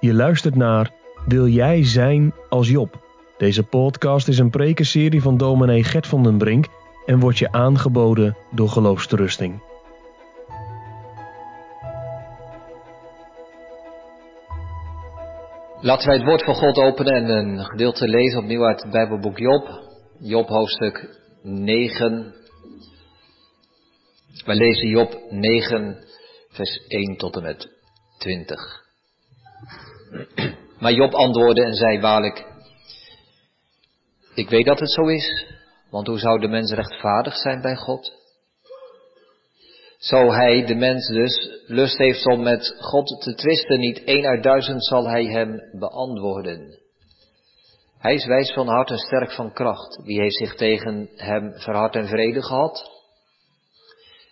Je luistert naar Wil jij zijn als Job? Deze podcast is een prekenserie van dominee Gert van den Brink en wordt je aangeboden door Geloofsterusting. Laten wij het woord van God openen en een gedeelte lezen opnieuw uit het Bijbelboek Job. Job hoofdstuk 9. Wij lezen Job 9, vers 1 tot en met 20. Maar Job antwoordde en zei waarlijk, ik weet dat het zo is, want hoe zou de mens rechtvaardig zijn bij God? Zo hij, de mens dus, lust heeft om met God te twisten, niet één uit duizend zal hij hem beantwoorden. Hij is wijs van hart en sterk van kracht. Wie heeft zich tegen hem verhard en vrede gehad?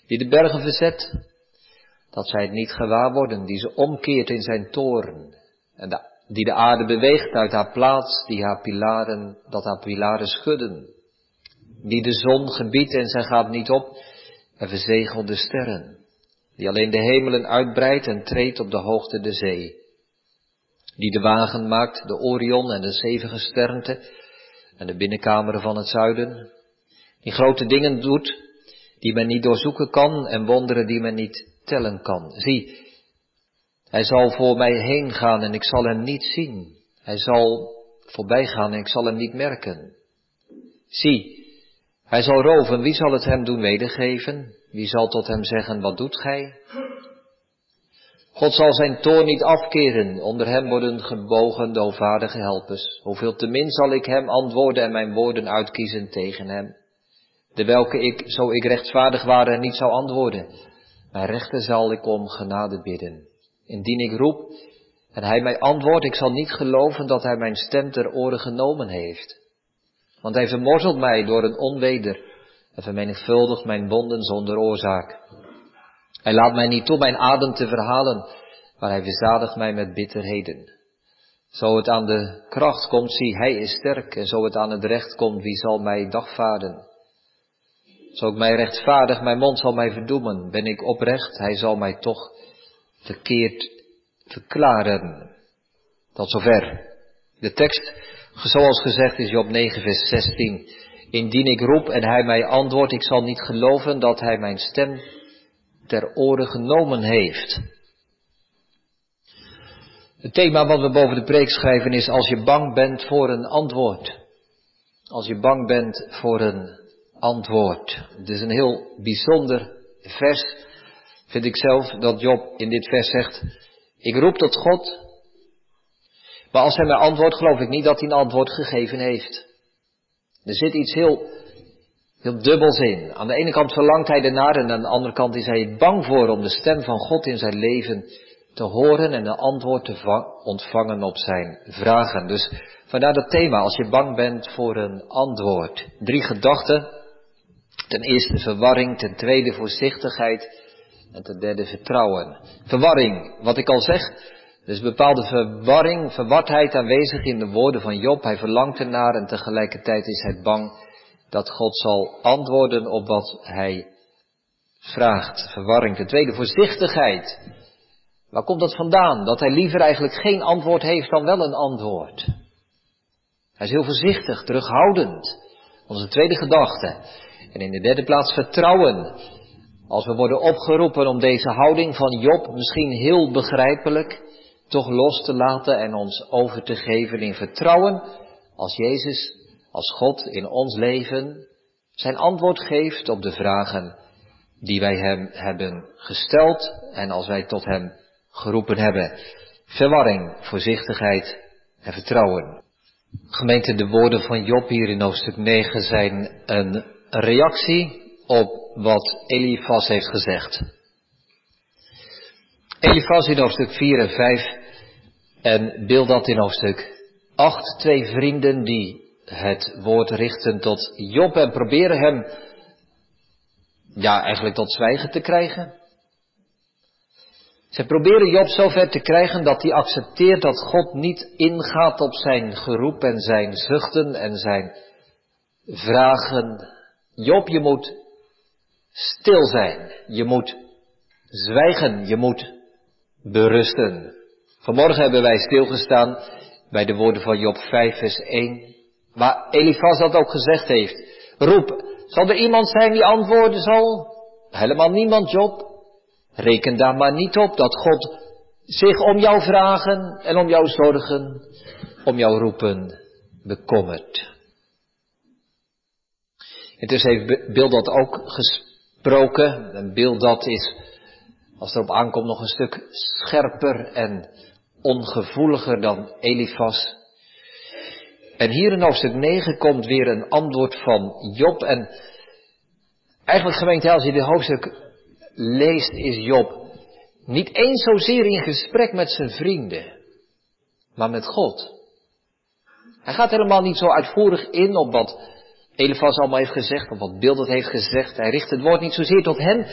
Die de bergen verzet, dat zij het niet gewaar worden, die ze omkeert in zijn toren, en die de aarde beweegt uit haar plaats, die haar pilaren, dat haar pilaren schudden, die de zon gebiedt en zij gaat niet op, en verzegelt de sterren, die alleen de hemelen uitbreidt en treedt op de hoogte de zee, die de wagen maakt, de Orion en de zeven gesternte en de binnenkameren van het zuiden, die grote dingen doet, die men niet doorzoeken kan en wonderen die men niet tellen kan. Zie, hij zal voor mij heen gaan en ik zal hem niet zien. Hij zal voorbij gaan en ik zal hem niet merken. Zie, hij zal roven, wie zal het hem doen wedergeven? Wie zal tot hem zeggen, wat doet gij? God zal zijn toorn niet afkeren, onder hem worden gebogen de onvaardige helpers. Hoeveel te min zal ik hem antwoorden en mijn woorden uitkiezen tegen hem? De welke ik, zo ik rechtvaardig ware, niet zou antwoorden. Mijn rechter zal ik om genade bidden. Indien ik roep en hij mij antwoordt, ik zal niet geloven dat hij mijn stem ter oren genomen heeft. Want hij vermorzelt mij door een onweder en vermenigvuldigt mijn wonden zonder oorzaak. Hij laat mij niet toe mijn adem te verhalen, maar hij verzadigt mij met bitterheden. Zo het aan de kracht komt, zie, hij is sterk, en zo het aan het recht komt, wie zal mij dagvaarden? Zo ik mij rechtvaardig, mijn mond zal mij verdoemen. Ben ik oprecht, hij zal mij toch verkeerd verklaren. Tot zover. De tekst, zoals gezegd, is Job 9, vers 16. Indien ik roep en hij mij antwoordt, ik zal niet geloven dat hij mijn stem ter oren genomen heeft. Het thema wat we boven de preek schrijven is als je bang bent voor een antwoord. Als je bang bent voor een antwoord. Het is een heel bijzonder vers, vind ik zelf, dat Job in dit vers zegt, ik roep tot God, maar als hij mij antwoordt, geloof ik niet dat hij een antwoord gegeven heeft. Er zit iets heel, heel dubbels in. Aan de ene kant verlangt hij ernaar en aan de andere kant is hij bang voor om de stem van God in zijn leven te horen en een antwoord te ontvangen op zijn vragen. Dus vandaar dat thema, als je bang bent voor een antwoord. Drie gedachten. Ten eerste verwarring, ten tweede voorzichtigheid en ten derde vertrouwen. Verwarring, wat ik al zeg, er is bepaalde verwarring, verwardheid aanwezig in de woorden van Job. Hij verlangt ernaar en tegelijkertijd is hij bang dat God zal antwoorden op wat hij vraagt. Verwarring. Ten tweede, voorzichtigheid. Waar komt dat vandaan? Dat hij liever eigenlijk geen antwoord heeft dan wel een antwoord. Hij is heel voorzichtig, terughoudend. Onze tweede gedachte. En in de derde plaats vertrouwen. Als we worden opgeroepen om deze houding van Job, misschien heel begrijpelijk, toch los te laten en ons over te geven in vertrouwen als Jezus, als God in ons leven zijn antwoord geeft op de vragen die wij hem hebben gesteld en als wij tot hem geroepen hebben. Verwarring, voorzichtigheid en vertrouwen. Gemeente, de woorden van Job hier in hoofdstuk 9 zijn een reactie op wat Elifas heeft gezegd. Elifas in hoofdstuk 4 en 5 en beeld dat in hoofdstuk 8. Twee vrienden die het woord richten tot Job en proberen hem, ja, eigenlijk tot zwijgen te krijgen. Ze proberen Job zover te krijgen dat hij accepteert dat God niet ingaat op zijn geroep en zijn zuchten en zijn vragen. Job, je moet stil zijn. Je moet zwijgen. Je moet berusten. Vanmorgen hebben wij stilgestaan bij de woorden van Job 5, vers 1, waar Elifaz dat ook gezegd heeft. Roep, zal er iemand zijn die antwoorden zal? Helemaal niemand, Job. Reken daar maar niet op dat God zich om jou vragen en om jou zorgen, om jou roepen, bekommert. Intussen heeft Bildad ook gesproken. En Bildad is, als het erop aankomt, nog een stuk scherper en ongevoeliger dan Elifas. En hier in hoofdstuk 9 komt weer een antwoord van Job. En eigenlijk gemeente, als je dit hoofdstuk leest, is Job niet eens zozeer in gesprek met zijn vrienden, maar met God. Hij gaat helemaal niet zo uitvoerig in op wat Elefas allemaal heeft gezegd, op wat Bilderd heeft gezegd. Hij richt het woord niet zozeer tot hen.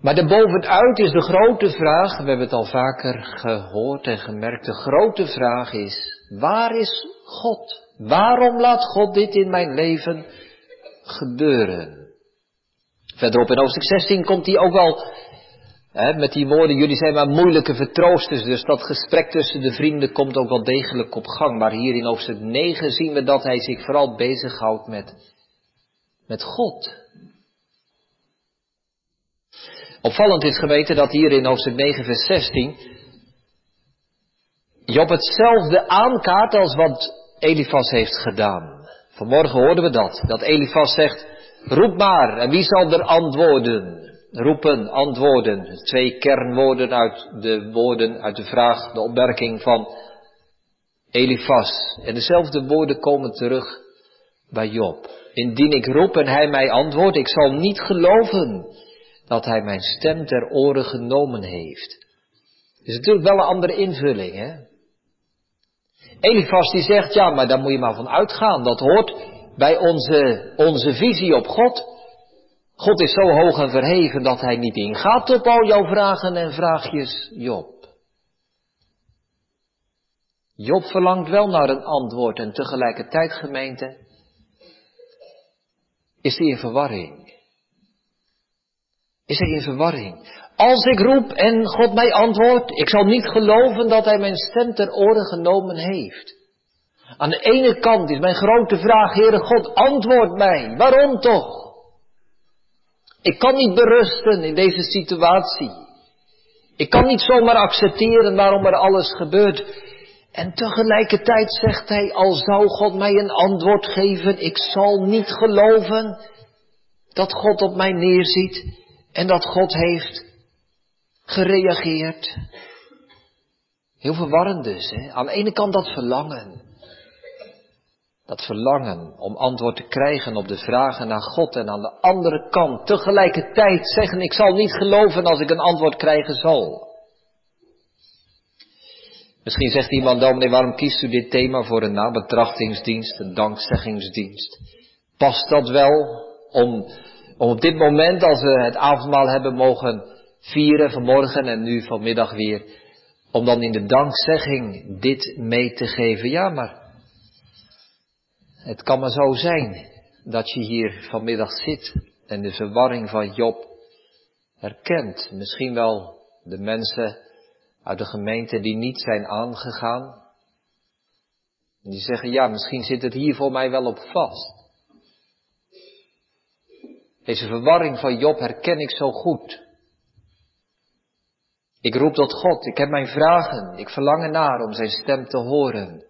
Maar daarbovenuit is de grote vraag, we hebben het al vaker gehoord en gemerkt, de grote vraag is, waar is God? Waarom laat God dit in mijn leven gebeuren? Verderop in hoofdstuk 16 komt hij ook wel met die woorden, jullie zijn maar moeilijke vertroosters, dus dat gesprek tussen de vrienden komt ook wel degelijk op gang. Maar hier in hoofdstuk 9 zien we dat hij zich vooral bezighoudt met, met God. Opvallend is geweten dat hier in hoofdstuk 9 vers 16 Job hetzelfde aankaart als wat Elifas heeft gedaan. Vanmorgen hoorden we dat, dat Elifas zegt, roep maar en wie zal er antwoorden? Roepen, antwoorden. Twee kernwoorden uit de woorden, uit de vraag, de opmerking van Elifas. En dezelfde woorden komen terug bij Job. Indien ik roep en hij mij antwoordt, ik zal niet geloven dat hij mijn stem ter oren genomen heeft. Is natuurlijk wel een andere invulling, hè? Elifas die zegt, ja, maar daar moet je maar van uitgaan. Dat hoort bij onze, onze visie op God. God is zo hoog en verheven dat hij niet ingaat op al jouw vragen en vraagjes, Job. Job verlangt wel naar een antwoord en tegelijkertijd, gemeente, is hij in verwarring. Is hij in verwarring? Als ik roep en God mij antwoordt, ik zal niet geloven dat hij mijn stem ter oren genomen heeft. Aan de ene kant is mijn grote vraag, Heere God, antwoord mij. Waarom toch? Ik kan niet berusten in deze situatie. Ik kan niet zomaar accepteren waarom er alles gebeurt. En tegelijkertijd zegt hij, al zou God mij een antwoord geven, ik zal niet geloven dat God op mij neerziet en dat God heeft gereageerd. Heel verwarrend dus. Hè? Aan de ene kant dat verlangen. Dat verlangen om antwoord te krijgen op de vragen naar God en aan de andere kant tegelijkertijd zeggen ik zal niet geloven als ik een antwoord krijgen zal. Misschien zegt iemand, dominee, waarom kiest u dit thema voor een nabetrachtingsdienst, een dankzeggingsdienst? Past dat wel om, om op dit moment, als we het avondmaal hebben mogen vieren vanmorgen en nu vanmiddag weer, om dan in de dankzegging dit mee te geven? Ja, maar het kan maar zo zijn dat je hier vanmiddag zit en de verwarring van Job herkent. Misschien wel de mensen uit de gemeente die niet zijn aangegaan. Die zeggen, ja, misschien zit het hier voor mij wel op vast. Deze verwarring van Job herken ik zo goed. Ik roep tot God, ik heb mijn vragen, ik verlang ernaar om zijn stem te horen.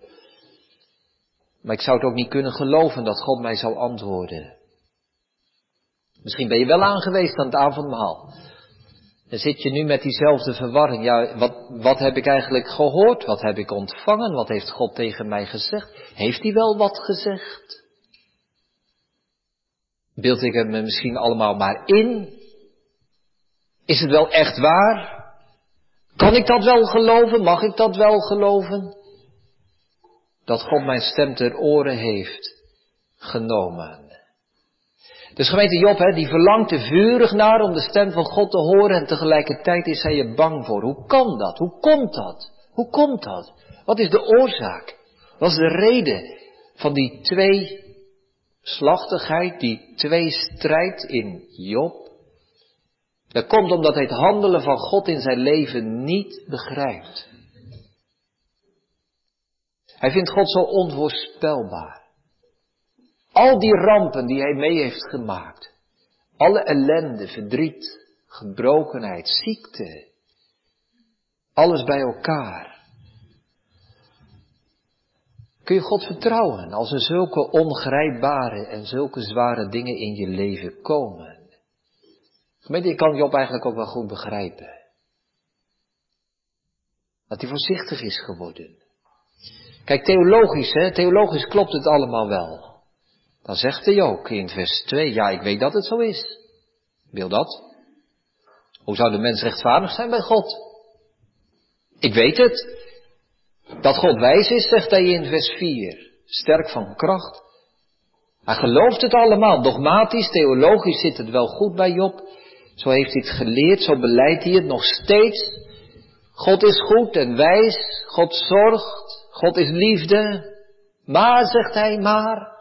Maar ik zou het ook niet kunnen geloven dat God mij zou antwoorden. Misschien ben je wel aangeweest aan het avondmaal. Dan zit je nu met diezelfde verwarring. Ja, wat, wat heb ik eigenlijk gehoord? Wat heb ik ontvangen? Wat heeft God tegen mij gezegd? Heeft hij wel wat gezegd? Beeld ik het me misschien allemaal maar in? Is het wel echt waar? Kan ik dat wel geloven? Mag ik dat wel geloven? Dat God mijn stem ter oren heeft genomen. Dus gemeente Job, hè, die verlangt er vurig naar om de stem van God te horen en tegelijkertijd is hij er bang voor. Hoe kan dat? Hoe komt dat? Hoe komt dat? Wat is de oorzaak? Wat is de reden van die twee slachtigheid, die twee strijd in Job? Dat komt omdat hij het handelen van God in zijn leven niet begrijpt. Hij vindt God zo onvoorspelbaar. Al die rampen die hij mee heeft gemaakt. Alle ellende, verdriet, gebrokenheid, ziekte. Alles bij elkaar. Kun je God vertrouwen als er zulke ongrijpbare en zulke zware dingen in je leven komen? Gemeente, ik kan Job eigenlijk ook wel goed begrijpen. Dat hij voorzichtig is geworden. Kijk, theologisch, hè, theologisch klopt het allemaal wel. Dan zegt hij ook in vers 2, ja, ik weet dat het zo is. Wil dat? Hoe zou de mens rechtvaardig zijn bij God? Ik weet het. Dat God wijs is, zegt hij in vers 4. Sterk van kracht. Hij gelooft het allemaal. Dogmatisch, theologisch zit het wel goed bij Job. Zo heeft hij het geleerd, zo beleidt hij het nog steeds. God is goed en wijs. God zorgt. God is liefde. Maar, zegt hij, maar.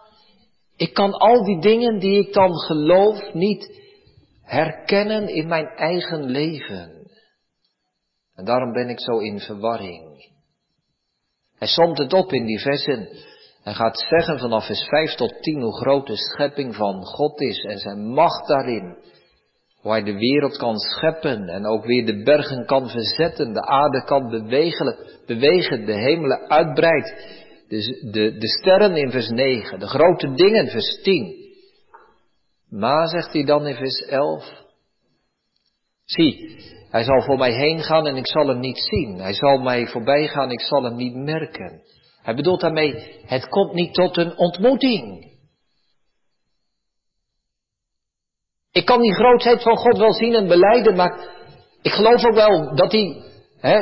Ik kan al die dingen die ik dan geloof niet herkennen in mijn eigen leven. En daarom ben ik zo in verwarring. Hij somt het op in die versen. Hij gaat zeggen vanaf vers 5 tot 10 hoe groot de schepping van God is en zijn macht daarin. Hoe hij de wereld kan scheppen en ook weer de bergen kan verzetten, de aarde kan bewegen, bewegen de hemelen uitbreidt. De, de, de sterren in vers 9, de grote dingen vers 10. Maar, zegt hij dan in vers 11, zie, hij zal voor mij heen gaan en ik zal hem niet zien. Hij zal mij voorbij gaan, ik zal hem niet merken. Hij bedoelt daarmee, het komt niet tot een ontmoeting. Ik kan die grootheid van God wel zien en beleiden, maar ik geloof ook wel dat hij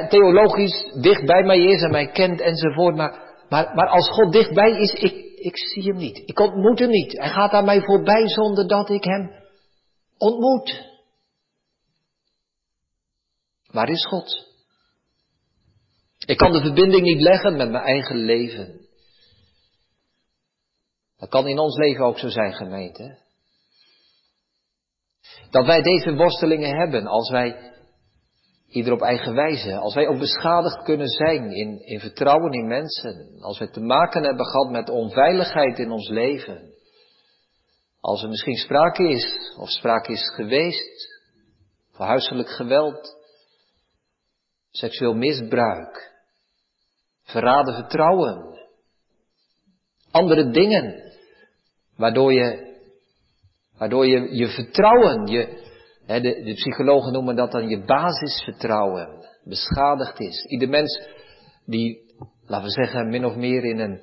theologisch dicht bij mij is en mij kent enzovoort. Maar, maar, maar als God dichtbij is, ik, ik zie hem niet. Ik ontmoet hem niet. Hij gaat aan mij voorbij zonder dat ik hem ontmoet. Waar is God? Ik kan de verbinding niet leggen met mijn eigen leven. Dat kan in ons leven ook zo zijn, gemeente. Dat wij deze worstelingen hebben als wij, ieder op eigen wijze, als wij ook beschadigd kunnen zijn in, in vertrouwen in mensen, als wij te maken hebben gehad met onveiligheid in ons leven, als er misschien sprake is, of sprake is geweest, van huiselijk geweld, seksueel misbruik, verraden vertrouwen, andere dingen, waardoor je, waardoor je je vertrouwen, je, hè, de, de psychologen noemen dat dan je basisvertrouwen, beschadigd is. Ieder mens die, laten we zeggen, min of meer in een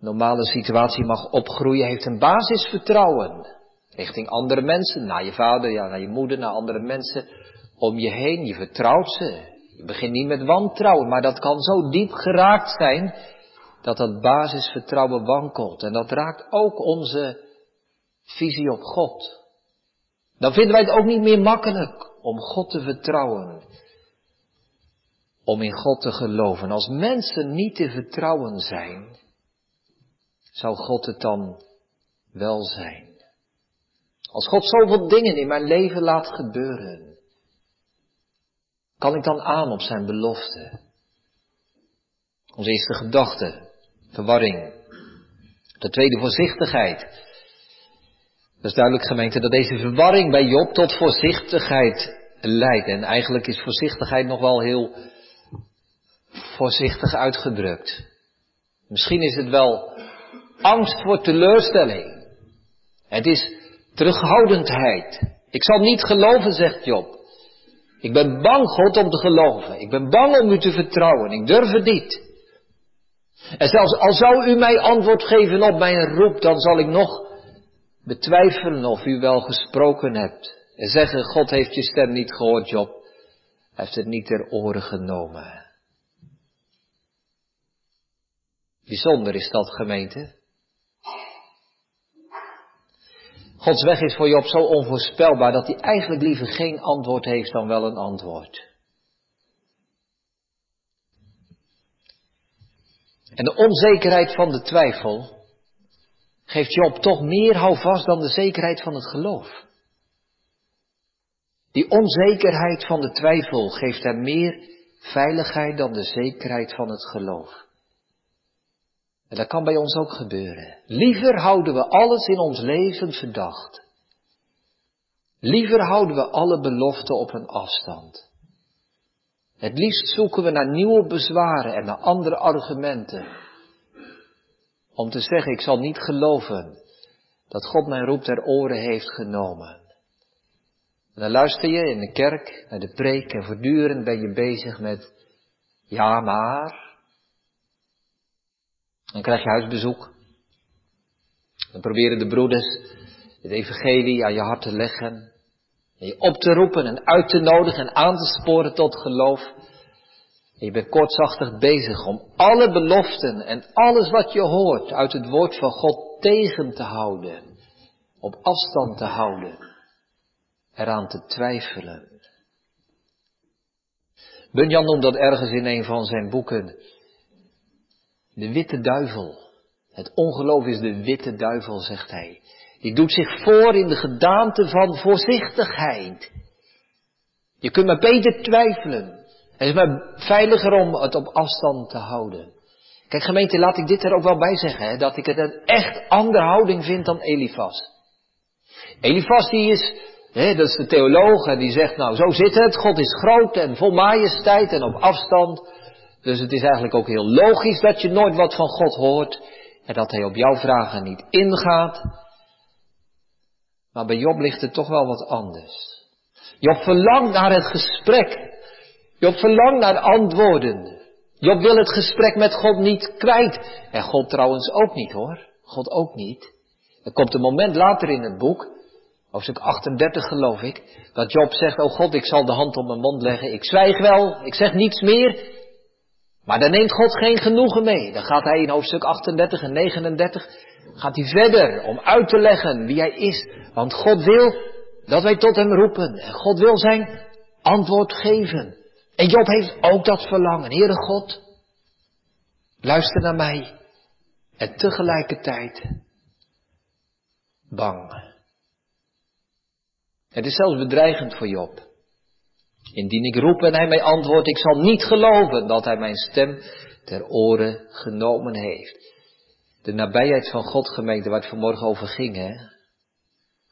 normale situatie mag opgroeien, heeft een basisvertrouwen. Richting andere mensen, naar je vader, naar je moeder, naar andere mensen om je heen. Je vertrouwt ze. Je begint niet met wantrouwen, maar dat kan zo diep geraakt zijn dat dat basisvertrouwen wankelt. En dat raakt ook onze visie op God. Dan vinden wij het ook niet meer makkelijk om God te vertrouwen. Om in God te geloven. Als mensen niet te vertrouwen zijn, zou God het dan wel zijn. Als God zoveel dingen in mijn leven laat gebeuren, kan ik dan aan op zijn belofte? Onze eerste gedachte, verwarring. De tweede voorzichtigheid. Dat is duidelijk gemeente dat deze verwarring bij Job tot voorzichtigheid leidt. En eigenlijk is voorzichtigheid nog wel heel voorzichtig uitgedrukt. Misschien is het wel angst voor teleurstelling. Het is terughoudendheid. Ik zal niet geloven, zegt Job. Ik ben bang, God, om te geloven. Ik ben bang om u te vertrouwen. Ik durf het niet. En zelfs al zou u mij antwoord geven op mijn roep, dan zal ik nog betwijfelen of u wel gesproken hebt. En zeggen, God heeft je stem niet gehoord, Job. Hij heeft het niet ter oren genomen. Bijzonder is dat, gemeente. Gods weg is voor Job zo onvoorspelbaar dat hij eigenlijk liever geen antwoord heeft dan wel een antwoord. En de onzekerheid van de twijfel geeft Job toch meer houvast dan de zekerheid van het geloof. Die onzekerheid van de twijfel geeft hem meer veiligheid dan de zekerheid van het geloof. En dat kan bij ons ook gebeuren. Liever houden we alles in ons leven verdacht. Liever houden we alle beloften op een afstand. Het liefst zoeken we naar nieuwe bezwaren en naar andere argumenten. Om te zeggen, ik zal niet geloven dat God mijn roep ter oren heeft genomen. En dan luister je in de kerk naar de preek en voortdurend ben je bezig met ja maar. Dan krijg je huisbezoek. Dan proberen de broeders het evangelie aan je hart te leggen. En je op te roepen en uit te nodigen en aan te sporen tot geloof. En je bent kortzachtig bezig om alle beloften en alles wat je hoort uit het woord van God tegen te houden. Op afstand te houden. Eraan te twijfelen. Bunyan noemt dat ergens in een van zijn boeken. De witte duivel. Het ongeloof is de witte duivel, zegt hij. Die doet zich voor in de gedaante van voorzichtigheid. Je kunt maar beter twijfelen. Het is maar veiliger om het op afstand te houden. Kijk gemeente, laat ik dit er ook wel bij zeggen, hè, dat ik het een echt andere houding vind dan Elifas. Elifas die is, hè, dat is de theoloog, en die zegt nou zo zit het, God is groot en vol majesteit en op afstand. Dus het is eigenlijk ook heel logisch dat je nooit wat van God hoort en dat hij op jouw vragen niet ingaat. Maar bij Job ligt het toch wel wat anders. Job verlangt naar het gesprek. Job verlangt naar antwoorden. Job wil het gesprek met God niet kwijt. En God trouwens ook niet hoor. God ook niet. Er komt een moment later in het boek, hoofdstuk 38 geloof ik, dat Job zegt, oh God, ik zal de hand op mijn mond leggen. Ik zwijg wel, ik zeg niets meer. Maar daar neemt God geen genoegen mee. Dan gaat hij in hoofdstuk 38 en 39, gaat hij verder om uit te leggen wie hij is. Want God wil dat wij tot hem roepen. En God wil zijn antwoord geven. En Job heeft ook dat verlangen. Heere God, luister naar mij. En tegelijkertijd bang. Het is zelfs bedreigend voor Job. Indien ik roep en hij mij antwoordt, ik zal niet geloven dat hij mijn stem ter oren genomen heeft. De nabijheid van God, gemeente, waar het vanmorgen over ging,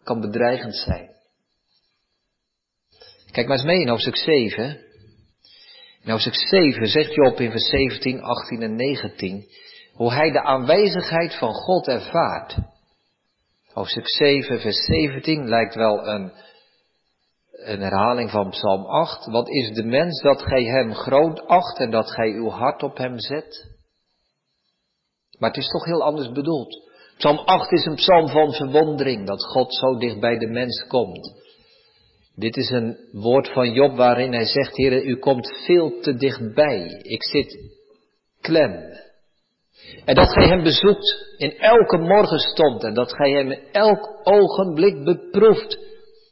kan bedreigend zijn. Kijk maar eens mee in hoofdstuk 7. In hoofdstuk 7 zegt Job in vers 17, 18 en 19 hoe hij de aanwezigheid van God ervaart. Hoofdstuk 7, vers 17 lijkt wel een een herhaling van Psalm 8. Wat is de mens dat gij hem groot acht en dat gij uw hart op hem zet? Maar het is toch heel anders bedoeld. Psalm 8 is een psalm van verwondering dat God zo dicht bij de mens komt. Dit is een woord van Job waarin hij zegt, Heer, u komt veel te dichtbij. Ik zit klem. En dat gij hem bezoekt in elke morgenstond en dat gij hem in elk ogenblik beproeft.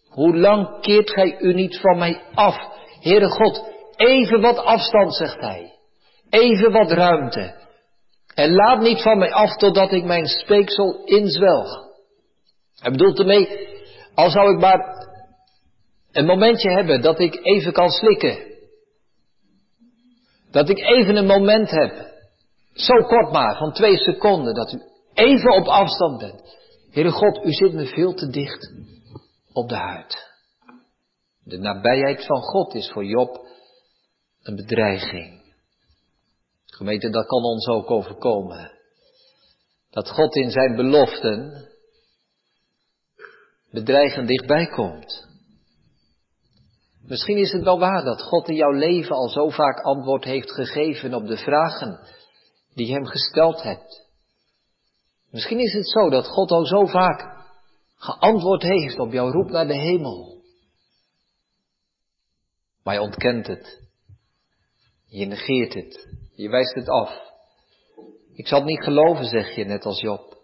Hoe lang keert gij u niet van mij af? Heere God, even wat afstand, zegt hij. Even wat ruimte. En laat niet van mij af totdat ik mijn speeksel inzwelg. Hij bedoelt ermee, al zou ik maar een momentje hebben dat ik even kan slikken. Dat ik even een moment heb. Zo kort maar, van twee seconden, dat u even op afstand bent. Heere God, u zit me veel te dicht op de huid. De nabijheid van God is voor Job een bedreiging. Gemeente, dat kan ons ook overkomen. Dat God in zijn beloften bedreigend dichtbij komt. Misschien is het wel waar dat God in jouw leven al zo vaak antwoord heeft gegeven op de vragen die je hem gesteld hebt. Misschien is het zo dat God al zo vaak geantwoord heeft op jouw roep naar de hemel. Maar je ontkent het. Je negeert het. Je wijst het af. Ik zal het niet geloven, zeg je, net als Job.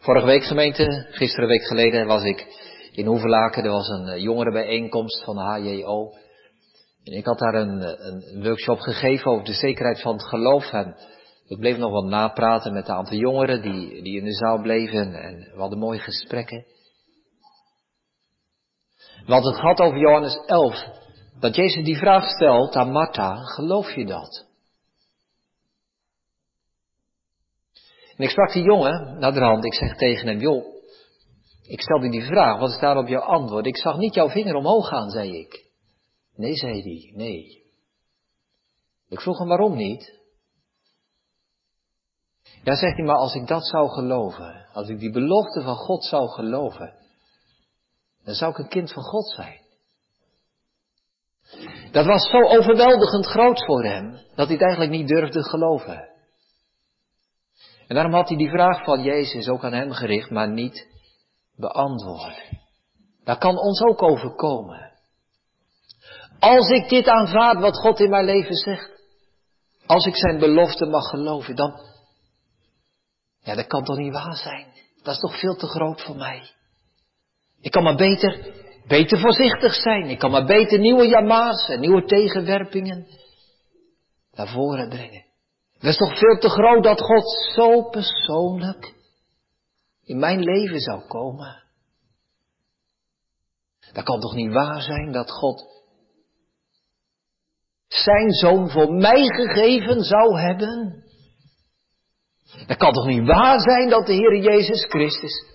Vorige week gemeente, gisteren week geleden was ik in Hoevelaken. Er was een eh, jongerenbijeenkomst van de HJO. En ik had daar een, eh, een workshop gegeven over de zekerheid van het geloof. En ik bleef nog wat napraten met een aantal jongeren die, die in de zaal bleven en we hadden mooie gesprekken. Want het gaat over Johannes 11, dat Jezus die vraag stelt aan Martha, geloof je dat? En ik sprak die jongen naar de hand. Ik zeg tegen hem, joh, ik stelde die vraag, wat is daarop jouw antwoord? Ik zag niet jouw vinger omhoog gaan, zei ik. Nee, zei hij, nee. Ik vroeg hem waarom niet. Ja, zegt hij, maar als ik dat zou geloven, als ik die belofte van God zou geloven, dan zou ik een kind van God zijn. Dat was zo overweldigend groot voor hem, dat hij het eigenlijk niet durfde geloven. En daarom had hij die vraag van Jezus ook aan hem gericht, maar niet beantwoord. Dat kan ons ook overkomen. Als ik dit aanvaard wat God in mijn leven zegt, als ik zijn belofte mag geloven, dan, ja, dat kan toch niet waar zijn? Dat is toch veel te groot voor mij? Ik kan maar beter, beter voorzichtig zijn. Ik kan maar beter nieuwe jama's en nieuwe tegenwerpingen naar voren brengen. Dat is toch veel te groot dat God zo persoonlijk in mijn leven zou komen. Dat kan toch niet waar zijn dat God zijn zoon voor mij gegeven zou hebben? Dat kan toch niet waar zijn dat de Heer Jezus Christus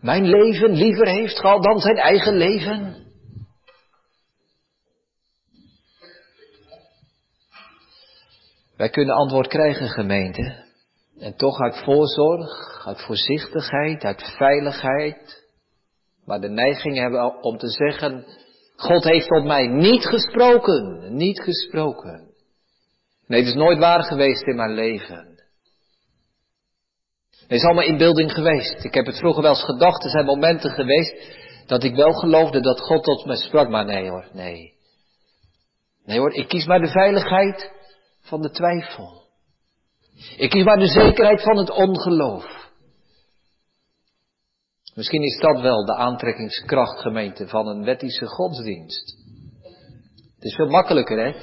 mijn leven liever heeft gehad dan zijn eigen leven? Wij kunnen antwoord krijgen, gemeente. En toch uit voorzorg, uit voorzichtigheid, uit veiligheid. Maar de neiging hebben om te zeggen, God heeft tot mij niet gesproken, niet gesproken. Nee, het is nooit waar geweest in mijn leven. Het is allemaal inbeelding geweest. Ik heb het vroeger wel eens gedacht, er zijn momenten geweest dat ik wel geloofde dat God tot me sprak, maar nee hoor, nee. Nee hoor, ik kies maar de veiligheid van de twijfel. Ik kies maar de zekerheid van het ongeloof. Misschien is dat wel de aantrekkingskracht, gemeente, van een wettische godsdienst. Het is veel makkelijker, hè,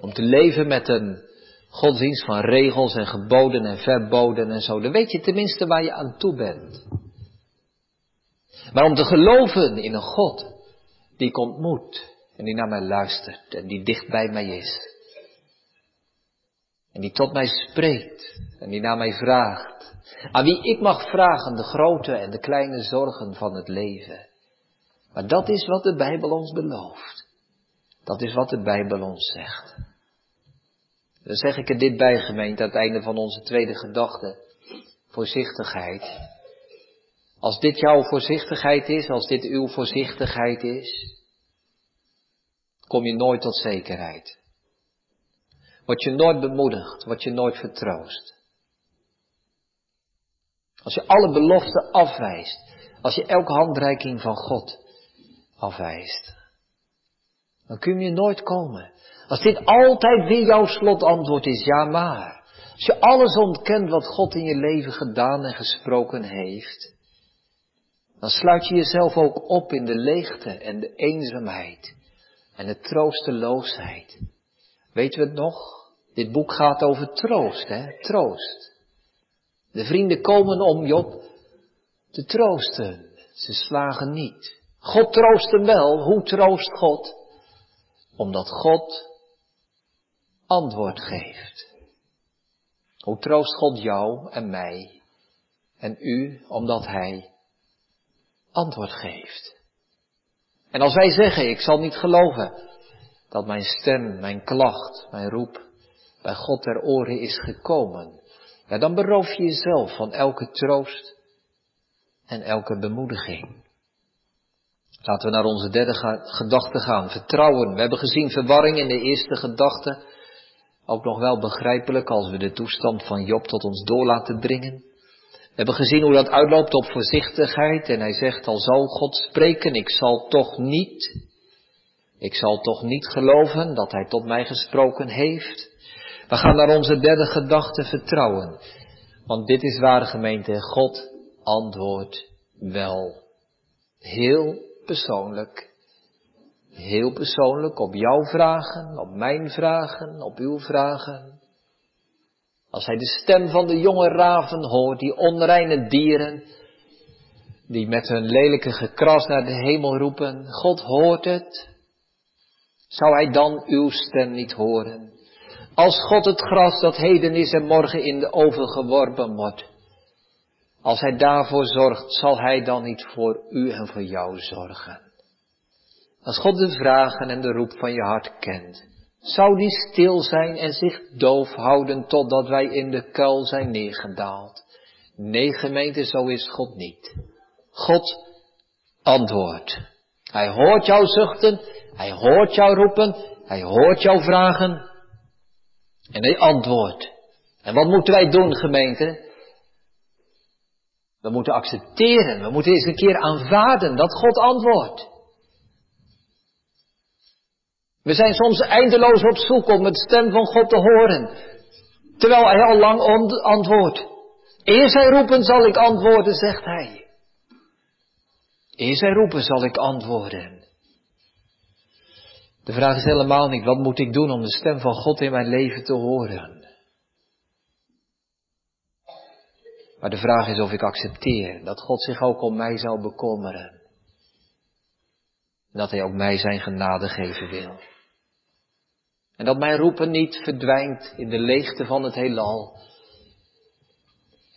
om te leven met een godsdienst van regels en geboden en verboden en zo. Dan weet je tenminste waar je aan toe bent. Maar om te geloven in een God die ik ontmoet en die naar mij luistert en die dicht bij mij is. En die tot mij spreekt en die naar mij vraagt. Aan wie ik mag vragen de grote en de kleine zorgen van het leven. Maar dat is wat de Bijbel ons belooft. Dat is wat de Bijbel ons zegt. Dan zeg ik er dit bij, gemeente, aan het einde van onze tweede gedachte. Voorzichtigheid. Als dit jouw voorzichtigheid is, als dit uw voorzichtigheid is, kom je nooit tot zekerheid. Word je nooit bemoedigd, word je nooit vertroost. Als je alle beloften afwijst, als je elke handreiking van God afwijst, dan kun je nooit komen. Als dit altijd weer jouw slotantwoord is, ja maar. Als je alles ontkent wat God in je leven gedaan en gesproken heeft, dan sluit je jezelf ook op in de leegte en de eenzaamheid en de troosteloosheid. Weten we het nog? Dit boek gaat over troost, hè? Troost. De vrienden komen om Job te troosten. Ze slagen niet. God troost hem wel. Hoe troost God? Omdat God antwoord geeft. Hoe troost God jou en mij en u, omdat Hij antwoord geeft. En als wij zeggen, ik zal niet geloven dat mijn stem, mijn klacht, mijn roep bij God ter oren is gekomen, ja, dan beroof je jezelf van elke troost en elke bemoediging. Laten we naar onze derde gedachte gaan. Vertrouwen. We hebben gezien verwarring in de eerste gedachte. Ook nog wel begrijpelijk als we de toestand van Job tot ons door laten dringen. We hebben gezien hoe dat uitloopt op voorzichtigheid. En hij zegt, al zal God spreken, ik zal toch niet, ik zal toch niet geloven dat hij tot mij gesproken heeft. We gaan naar onze derde gedachte vertrouwen. Want dit is waar gemeente, God antwoordt wel. Heel persoonlijk. Heel persoonlijk op jouw vragen, op mijn vragen, op uw vragen. Als hij de stem van de jonge raven hoort, die onreine dieren, die met hun lelijke gekras naar de hemel roepen, God hoort het. Zou hij dan uw stem niet horen? Als God het gras dat heden is en morgen in de oven geworpen wordt. Als Hij daarvoor zorgt, zal Hij dan niet voor u en voor jou zorgen. Als God de vragen en de roep van je hart kent, zou die stil zijn en zich doof houden totdat wij in de kuil zijn neergedaald. Nee, gemeente, zo is God niet. God antwoordt. Hij hoort jou zuchten, hij hoort jou roepen, hij hoort jou vragen en hij antwoordt. En wat moeten wij doen, gemeente? We moeten accepteren, we moeten eens een keer aanvaarden dat God antwoordt. We zijn soms eindeloos op zoek om het stem van God te horen, terwijl hij al lang antwoordt. Eerst hij roepen zal ik antwoorden, zegt hij. Eerst hij roepen zal ik antwoorden. De vraag is helemaal niet, wat moet ik doen om de stem van God in mijn leven te horen? Maar de vraag is of ik accepteer dat God zich ook om mij zal bekommeren. En dat Hij ook mij zijn genade geven wil. En dat mijn roepen niet verdwijnt in de leegte van het heelal,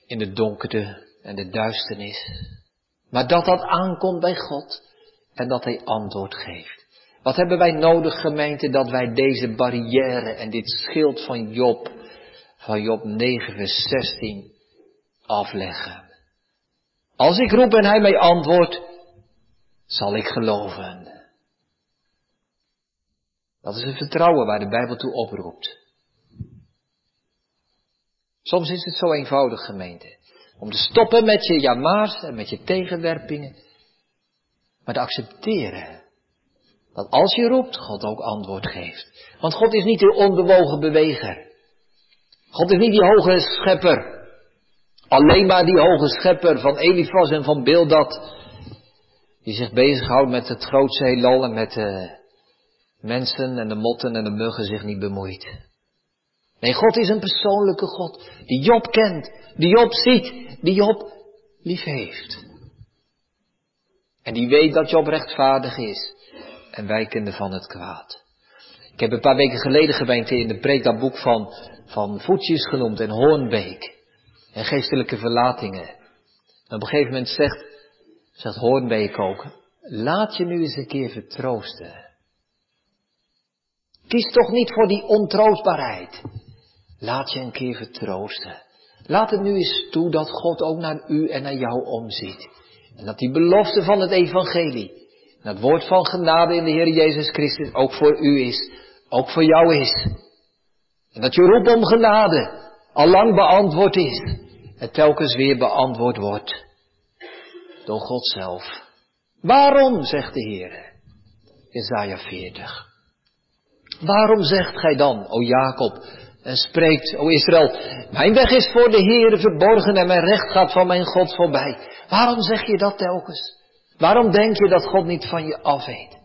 in de donkerte en de duisternis, maar dat dat aankomt bij God en dat Hij antwoord geeft. Wat hebben wij nodig, gemeente, dat wij deze barrière en dit schild van Job, van Job 9, vers 16, afleggen? Als ik roep en Hij mij antwoordt, zal ik geloven. Dat is het vertrouwen waar de Bijbel toe oproept. Soms is het zo eenvoudig, gemeente, om te stoppen met je jamaars en met je tegenwerpingen, maar te accepteren dat als je roept, God ook antwoord geeft. Want God is niet de onbewogen beweger. God is niet die hoge schepper. Alleen maar die hoge schepper van Elifas en van Bildad. Die zich bezighoudt met het grootste heelal en met de mensen en de motten en de muggen zich niet bemoeit. Nee, God is een persoonlijke God. Die Job kent. Die Job ziet. Die Job lief heeft. En die weet dat Job rechtvaardig is en wijkende van het kwaad. Ik heb een paar weken geleden gemeente in de preek dat boek van, van Voetjes genoemd en Hoornbeek. En geestelijke verlatingen. En op een gegeven moment zegt, zegt Hoornbeek ook, laat je nu eens een keer vertroosten. Kies toch niet voor die ontroostbaarheid. Laat je een keer vertroosten. Laat het nu eens toe dat God ook naar u en naar jou omziet. En dat die belofte van het evangelie, het woord van genade in de Heer Jezus Christus ook voor u is, ook voor jou is. En dat je roep om genade al lang beantwoord is en telkens weer beantwoord wordt door God zelf. Waarom, zegt de Heer, Isaiah 40. Waarom zegt gij dan, o Jacob, en spreekt, o Israël, mijn weg is voor de Heer verborgen en mijn recht gaat van mijn God voorbij. Waarom zeg je dat telkens? Waarom denk je dat God niet van je af weet?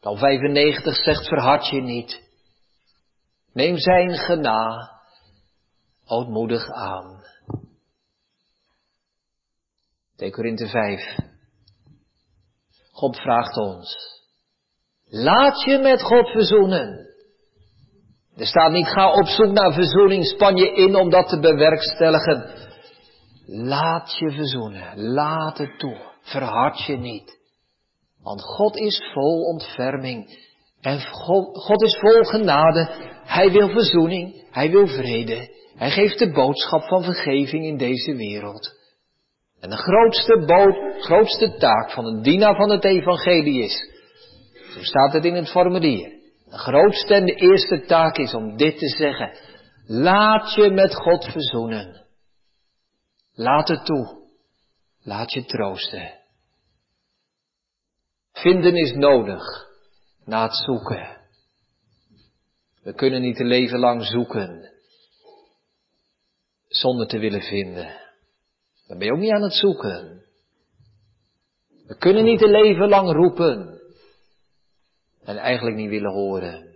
Psalm 95 zegt verhard je niet. Neem zijn gena ootmoedig aan. 2 Korinthe 5. God vraagt ons. Laat je met God verzoenen. Er staat niet ga op zoek naar verzoening, span je in om dat te bewerkstelligen. Laat je verzoenen, laat het toe. Verhard je niet. Want God is vol ontferming. En God, is vol genade. Hij wil verzoening. Hij wil vrede. Hij geeft de boodschap van vergeving in deze wereld. En de grootste, bood, grootste taak van een dienaar van het evangelie is, zo staat het in het formulier, de grootste en de eerste taak is om dit te zeggen. Laat je met God verzoenen. Laat het toe. Laat je troosten. Vinden is nodig na het zoeken. We kunnen niet een leven lang zoeken zonder te willen vinden. Dan ben je ook niet aan het zoeken. We kunnen niet een leven lang roepen en eigenlijk niet willen horen.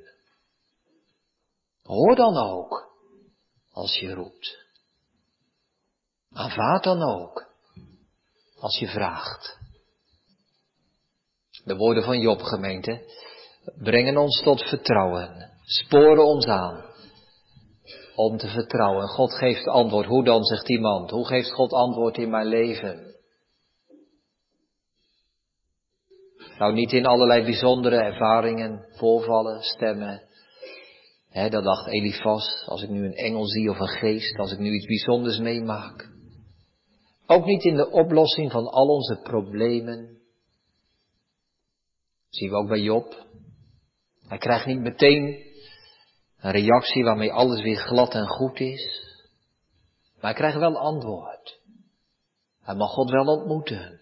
Hoor dan ook als je roept. Aanvaard dan ook als je vraagt. De woorden van Job, gemeente, brengen ons tot vertrouwen, sporen ons aan om te vertrouwen. God geeft antwoord. Hoe dan, zegt iemand? Hoe geeft God antwoord in mijn leven? Nou, niet in allerlei bijzondere ervaringen, voorvallen, stemmen. He, dat dacht Elifas, als ik nu een engel zie of een geest, als ik nu iets bijzonders meemaak. Ook niet in de oplossing van al onze problemen. zien we ook bij Job. Hij krijgt niet meteen een reactie waarmee alles weer glad en goed is. Maar hij krijgt wel antwoord. Hij mag God wel ontmoeten.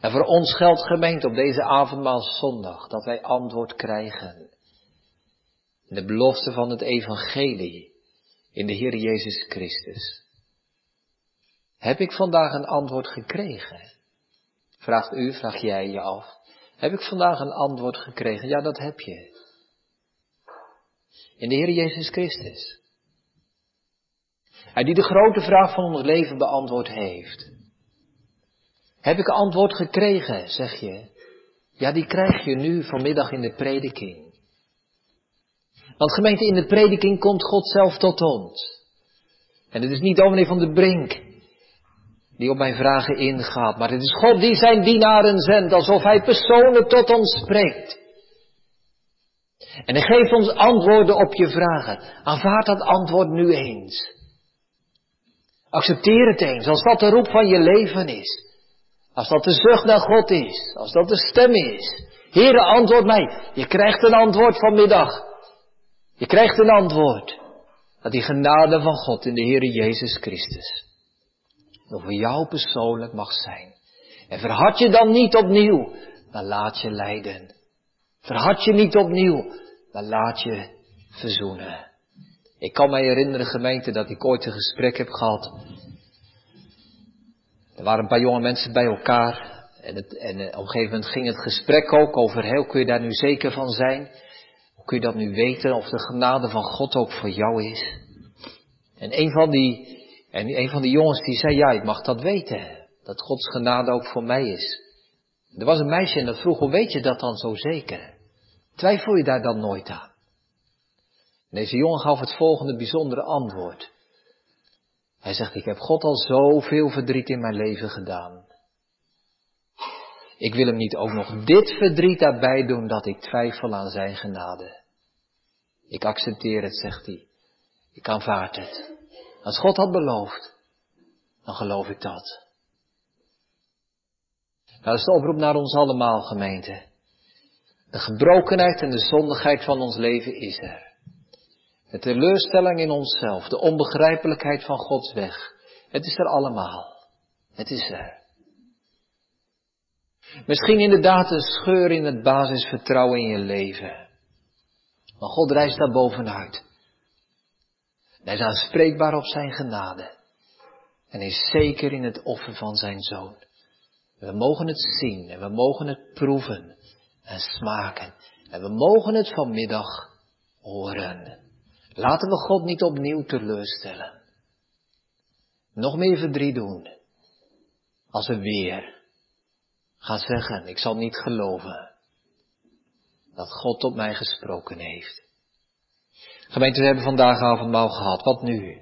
En voor ons geldt gemeente op deze avondmaalszondag dat wij antwoord krijgen. In de belofte van het evangelie in de Heer Jezus Christus. Heb ik vandaag een antwoord gekregen? Vraagt u, vraag jij je af. Heb ik vandaag een antwoord gekregen? Ja, dat heb je. In de Heer Jezus Christus. Hij die de grote vraag van ons leven beantwoord heeft. Heb ik antwoord gekregen, zeg je? Ja, die krijg je nu vanmiddag in de prediking. Want gemeente, in de prediking komt God zelf tot ons. En het is niet dominee van de Brink die op mijn vragen ingaat, maar het is God die zijn dienaren zendt, alsof hij persoonlijk tot ons spreekt. En hij geeft ons antwoorden op je vragen. Aanvaard dat antwoord nu eens. Accepteer het eens, als dat de roep van je leven is. Als dat de zucht naar God is, als dat de stem is. Heere, antwoord mij. Je krijgt een antwoord vanmiddag. Je krijgt een antwoord. Dat die genade van God in de Heere Jezus Christus over jou persoonlijk mag zijn. En verhard je dan niet opnieuw, maar laat je leiden. Verhard je niet opnieuw, maar laat je verzoenen. Ik kan mij herinneren, gemeente, dat ik ooit een gesprek heb gehad. Er waren een paar jonge mensen bij elkaar. En, het, en eh, op een gegeven moment ging het gesprek ook over, hoe kun je daar nu zeker van zijn? Hoe kun je dat nu weten, of de genade van God ook voor jou is? En een van die en een van die jongens die zei, ja, ik mag dat weten. Dat Gods genade ook voor mij is. Er was een meisje en dat vroeg, hoe weet je dat dan zo zeker? Twijfel je daar dan nooit aan? deze jongen gaf het volgende bijzondere antwoord. Hij zegt, ik heb God al zoveel verdriet in mijn leven gedaan. Ik wil hem niet ook nog dit verdriet daarbij doen dat ik twijfel aan zijn genade. Ik accepteer het, zegt hij. Ik aanvaard het. Als God had beloofd, dan geloof ik dat. Nou, dat is de oproep naar ons allemaal, gemeente. De gebrokenheid en de zondigheid van ons leven is er. De teleurstelling in onszelf, de onbegrijpelijkheid van Gods weg. Het is er allemaal. Het is er. Misschien inderdaad een scheur in het basisvertrouwen in je leven. Maar God reist daar bovenuit. Hij is aanspreekbaar op zijn genade. En is zeker in het offer van zijn zoon. We mogen het zien en we mogen het proeven en smaken. En we mogen het vanmiddag horen. Laten we God niet opnieuw teleurstellen. Nog meer verdriet doen. Als we weer gaan zeggen, ik zal niet geloven dat God tot mij gesproken heeft. Gemeente, we hebben vandaag avondmaal gehad. Wat nu?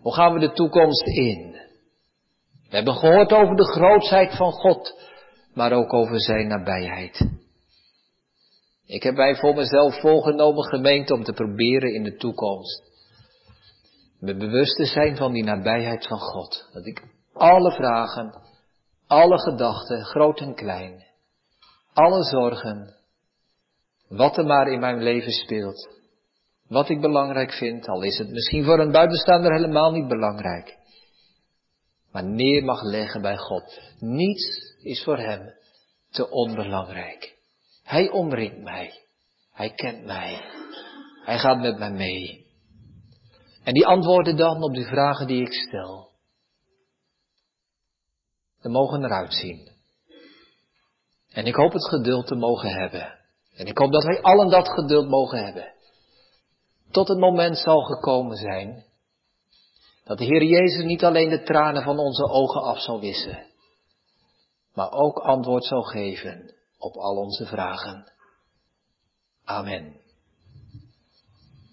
Hoe gaan we de toekomst in? We hebben gehoord over de grootheid van God, maar ook over zijn nabijheid. Ik heb mij voor mezelf voorgenomen, gemeente, om te proberen in de toekomst me bewust te zijn van die nabijheid van God. Dat ik alle vragen, alle gedachten, groot en klein, alle zorgen, wat er maar in mijn leven speelt, wat ik belangrijk vind, al is het misschien voor een buitenstaander helemaal niet belangrijk. Maar neer mag leggen bij God. Niets is voor hem te onbelangrijk. Hij omringt mij. Hij kent mij. Hij gaat met mij mee. En die antwoorden dan op de vragen die ik stel. We mogen eruit zien. En ik hoop het geduld te mogen hebben. En ik hoop dat wij allen dat geduld mogen hebben tot het moment zal gekomen zijn dat de Heer Jezus niet alleen de tranen van onze ogen af zal wissen, maar ook antwoord zal geven op al onze vragen. Amen.